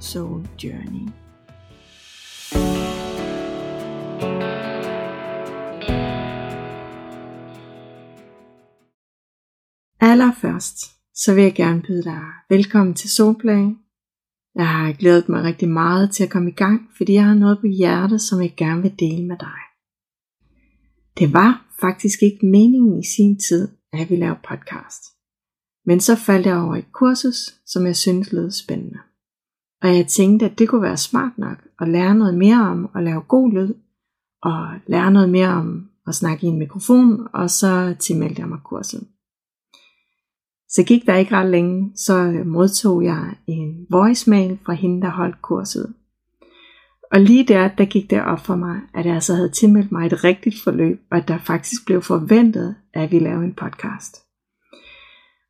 Soul Journey. Allerførst, så vil jeg gerne byde dig velkommen til Soulplay. Jeg har glædet mig rigtig meget til at komme i gang, fordi jeg har noget på hjertet, som jeg gerne vil dele med dig. Det var faktisk ikke meningen i sin tid, at jeg ville lave podcast. Men så faldt jeg over et kursus, som jeg syntes lød spændende. Og jeg tænkte, at det kunne være smart nok at lære noget mere om at lave god lyd, og lære noget mere om at snakke i en mikrofon, og så tilmeldte jeg mig kurset. Så gik der ikke ret længe, så modtog jeg en voicemail fra hende, der holdt kurset. Og lige der, der gik det op for mig, at jeg altså havde tilmeldt mig et rigtigt forløb, og at der faktisk blev forventet, at vi lavede en podcast.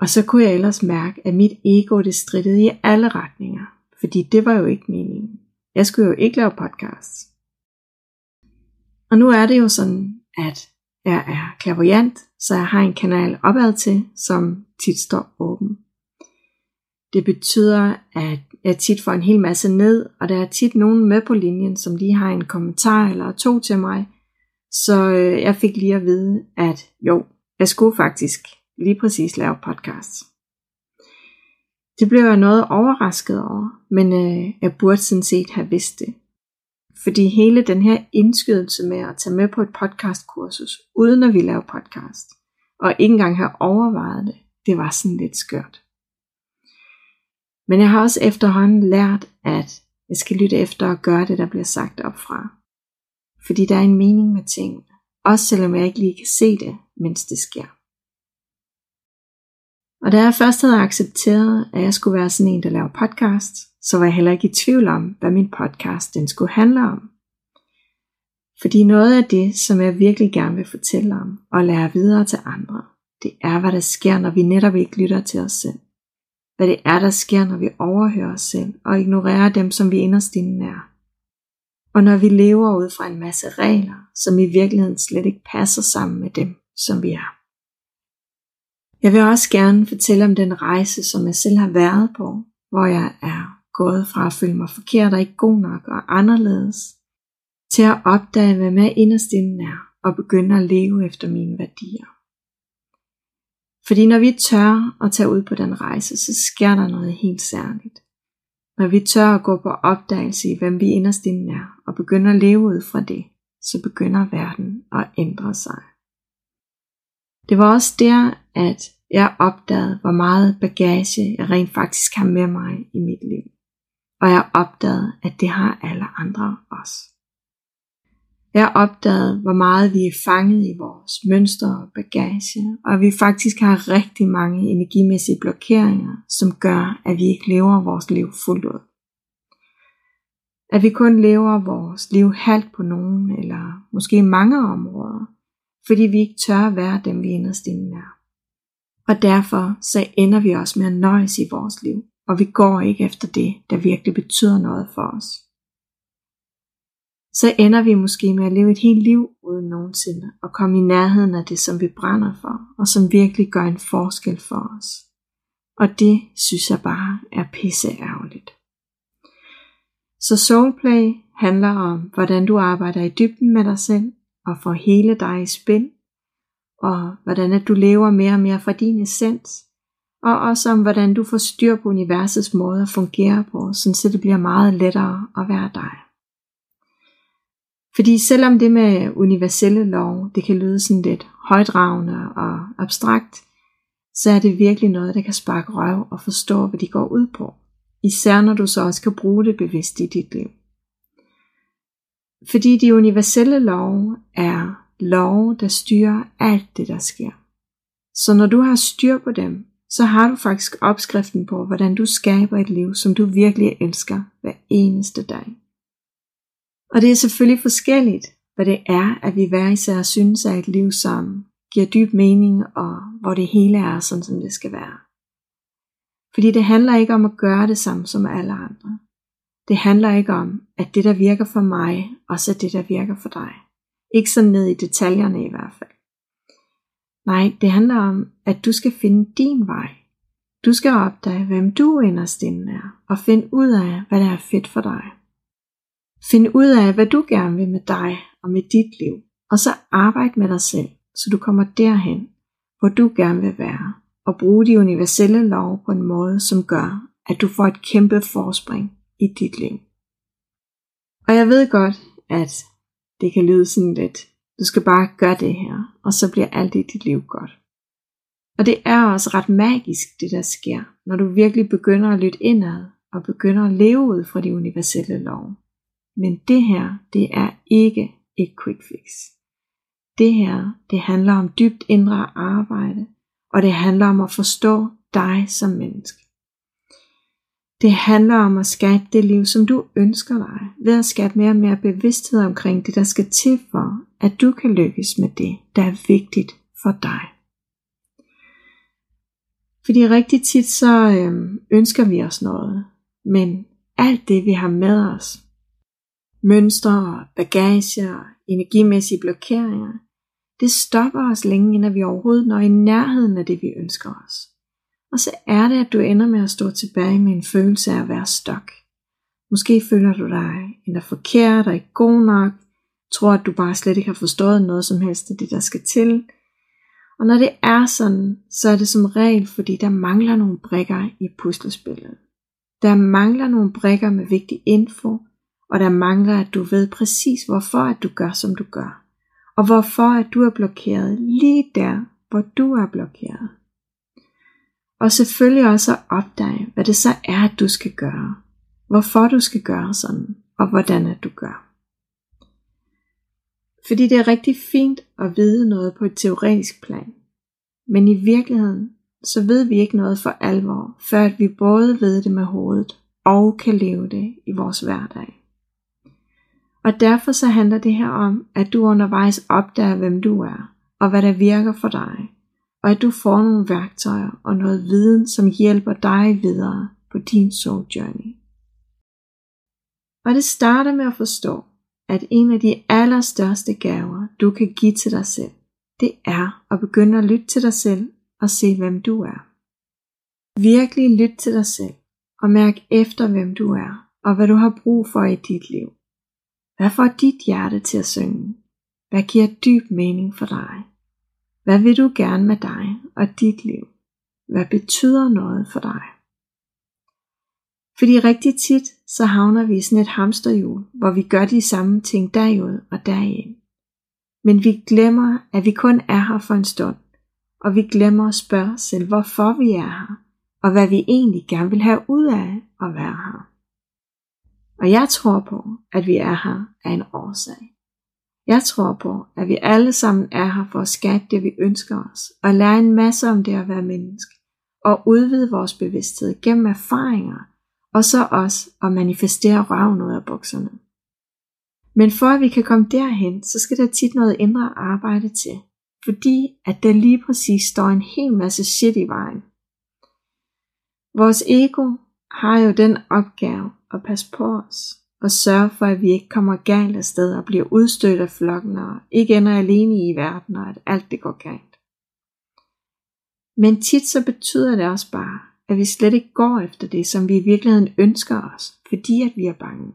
Og så kunne jeg ellers mærke, at mit ego det strittede i alle retninger. Fordi det var jo ikke meningen. Jeg skulle jo ikke lave podcast. Og nu er det jo sådan, at jeg er klaverjant, så jeg har en kanal opad til, som tit står åben. Det betyder, at jeg tit får en hel masse ned, og der er tit nogen med på linjen, som lige har en kommentar eller to til mig. Så øh, jeg fik lige at vide, at jo, jeg skulle faktisk lige præcis lave podcast. Det blev jeg noget overrasket over, men øh, jeg burde sådan set have vidst det. Fordi hele den her indskydelse med at tage med på et podcastkursus, uden at vi laver podcast, og ikke engang have overvejet det, det var sådan lidt skørt. Men jeg har også efterhånden lært, at jeg skal lytte efter og gøre det, der bliver sagt op fra. Fordi der er en mening med tingene, også selvom jeg ikke lige kan se det, mens det sker. Og da jeg først havde accepteret, at jeg skulle være sådan en, der laver podcast, så var jeg heller ikke i tvivl om, hvad min podcast den skulle handle om. Fordi noget af det, som jeg virkelig gerne vil fortælle om og lære videre til andre, det er, hvad der sker, når vi netop ikke lytter til os selv. Hvad det er, der sker, når vi overhører os selv og ignorerer dem, som vi inderst inde er. Og når vi lever ud fra en masse regler, som i virkeligheden slet ikke passer sammen med dem, som vi er. Jeg vil også gerne fortælle om den rejse, som jeg selv har været på, hvor jeg er gået fra at føle mig forkert og ikke god nok og anderledes, til at opdage, hvad med inderst inden er, og begynde at leve efter mine værdier. Fordi når vi tør at tage ud på den rejse, så sker der noget helt særligt. Når vi tør at gå på opdagelse i, hvem vi inderst inden er, og begynder at leve ud fra det, så begynder verden at ændre sig. Det var også der, at jeg opdagede, hvor meget bagage jeg rent faktisk har med mig i mit liv. Og jeg opdagede, at det har alle andre også. Jeg opdagede, hvor meget vi er fanget i vores mønstre og bagage, og at vi faktisk har rigtig mange energimæssige blokeringer, som gør, at vi ikke lever vores liv fuldt ud. At vi kun lever vores liv halvt på nogen, eller måske mange områder, fordi vi ikke tør at være dem, vi inderst inden er. Og derfor så ender vi også med at nøjes i vores liv, og vi går ikke efter det, der virkelig betyder noget for os. Så ender vi måske med at leve et helt liv uden nogensinde og komme i nærheden af det, som vi brænder for, og som virkelig gør en forskel for os. Og det synes jeg bare er pisse ærgerligt. Så Soulplay handler om, hvordan du arbejder i dybden med dig selv, og får hele dig i spil, og hvordan at du lever mere og mere fra din essens, og også om hvordan du får styr på universets måde at fungere på, så det bliver meget lettere at være dig. Fordi selvom det med universelle lov, det kan lyde sådan lidt højdragende og abstrakt, så er det virkelig noget, der kan sparke røv og forstå, hvad de går ud på. Især når du så også kan bruge det bevidst i dit liv. Fordi de universelle love er love, der styrer alt det, der sker. Så når du har styr på dem, så har du faktisk opskriften på, hvordan du skaber et liv, som du virkelig elsker hver eneste dag. Og det er selvfølgelig forskelligt, hvad det er, at vi hver især synes er et liv, som giver dyb mening, og hvor det hele er sådan, som det skal være. Fordi det handler ikke om at gøre det samme som alle andre. Det handler ikke om, at det der virker for mig, også er det der virker for dig. Ikke så ned i detaljerne i hvert fald. Nej, det handler om, at du skal finde din vej. Du skal opdage, hvem du inderst inde er, og finde ud af, hvad der er fedt for dig. Find ud af, hvad du gerne vil med dig og med dit liv, og så arbejde med dig selv, så du kommer derhen, hvor du gerne vil være, og bruge de universelle lov på en måde, som gør, at du får et kæmpe forspring i dit liv. Og jeg ved godt, at det kan lyde sådan lidt, du skal bare gøre det her, og så bliver alt i dit liv godt. Og det er også ret magisk, det der sker, når du virkelig begynder at lytte indad, og begynder at leve ud fra de universelle lov. Men det her, det er ikke et quick fix. Det her, det handler om dybt indre arbejde, og det handler om at forstå dig som menneske. Det handler om at skabe det liv, som du ønsker dig, ved at skabe mere og mere bevidsthed omkring det, der skal til for, at du kan lykkes med det, der er vigtigt for dig. Fordi rigtig tit så øhm, ønsker vi os noget, men alt det vi har med os, mønstre, bagage energimæssige blokeringer, det stopper os længe, inden vi overhovedet når i nærheden af det, vi ønsker os. Og så er det, at du ender med at stå tilbage med en følelse af at være stok. Måske føler du dig endda forkert og ikke god nok, tror at du bare slet ikke har forstået noget som helst af det, der skal til. Og når det er sådan, så er det som regel, fordi der mangler nogle brikker i puslespillet. Der mangler nogle brikker med vigtig info, og der mangler, at du ved præcis, hvorfor at du gør, som du gør. Og hvorfor at du er blokeret lige der, hvor du er blokeret. Og selvfølgelig også at opdage, hvad det så er, at du skal gøre. Hvorfor du skal gøre sådan, og hvordan at du gør. Fordi det er rigtig fint at vide noget på et teoretisk plan. Men i virkeligheden, så ved vi ikke noget for alvor, før at vi både ved det med hovedet, og kan leve det i vores hverdag. Og derfor så handler det her om, at du undervejs opdager, hvem du er, og hvad der virker for dig, og at du får nogle værktøjer og noget viden, som hjælper dig videre på din soul journey. Og det starter med at forstå, at en af de allerstørste gaver, du kan give til dig selv, det er at begynde at lytte til dig selv og se, hvem du er. Virkelig lyt til dig selv og mærk efter, hvem du er og hvad du har brug for i dit liv. Hvad får dit hjerte til at synge? Hvad giver dyb mening for dig? Hvad vil du gerne med dig og dit liv? Hvad betyder noget for dig? Fordi rigtig tit, så havner vi i sådan et hamsterhjul, hvor vi gør de samme ting derud og derind. Men vi glemmer, at vi kun er her for en stund, og vi glemmer at spørge os selv, hvorfor vi er her, og hvad vi egentlig gerne vil have ud af at være her. Og jeg tror på, at vi er her af en årsag. Jeg tror på, at vi alle sammen er her for at skabe det, vi ønsker os, og lære en masse om det at være menneske, og udvide vores bevidsthed gennem erfaringer, og så også at manifestere røven ud af bukserne. Men for at vi kan komme derhen, så skal der tit noget indre arbejde til, fordi at der lige præcis står en hel masse shit i vejen. Vores ego har jo den opgave at passe på os, og sørge for, at vi ikke kommer galt af sted og bliver udstødt af flokken og ikke ender alene i verden og at alt det går galt. Men tit så betyder det også bare, at vi slet ikke går efter det, som vi i virkeligheden ønsker os, fordi at vi er bange.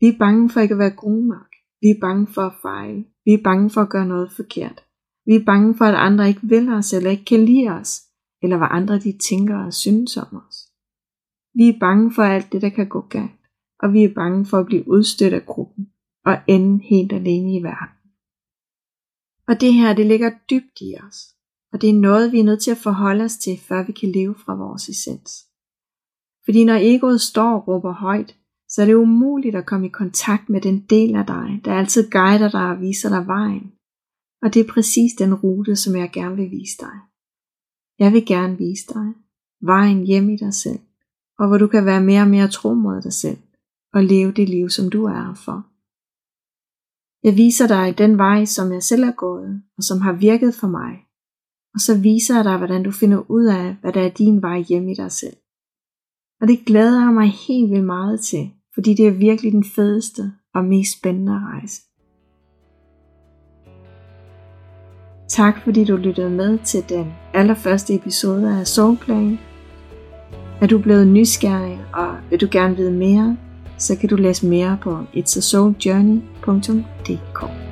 Vi er bange for ikke at være gode nok. Vi er bange for at fejle. Vi er bange for at gøre noget forkert. Vi er bange for, at andre ikke vil os eller ikke kan lide os, eller hvad andre de tænker og synes om os. Vi er bange for alt det, der kan gå galt, og vi er bange for at blive udstødt af gruppen og ende helt alene i verden. Og det her, det ligger dybt i os, og det er noget, vi er nødt til at forholde os til, før vi kan leve fra vores essens. Fordi når egoet står og råber højt, så er det umuligt at komme i kontakt med den del af dig, der altid guider dig og viser dig vejen. Og det er præcis den rute, som jeg gerne vil vise dig. Jeg vil gerne vise dig vejen hjem i dig selv, og hvor du kan være mere og mere tro mod dig selv, og leve det liv, som du er for. Jeg viser dig den vej, som jeg selv er gået, og som har virket for mig. Og så viser jeg dig, hvordan du finder ud af, hvad der er din vej hjem i dig selv. Og det glæder jeg mig helt vildt meget til, fordi det er virkelig den fedeste og mest spændende rejse. Tak fordi du lyttede med til den allerførste episode af Soulplan. Er du blevet nysgerrig, og vil du gerne vide mere, så kan du læse mere på itsasouljourney.dk.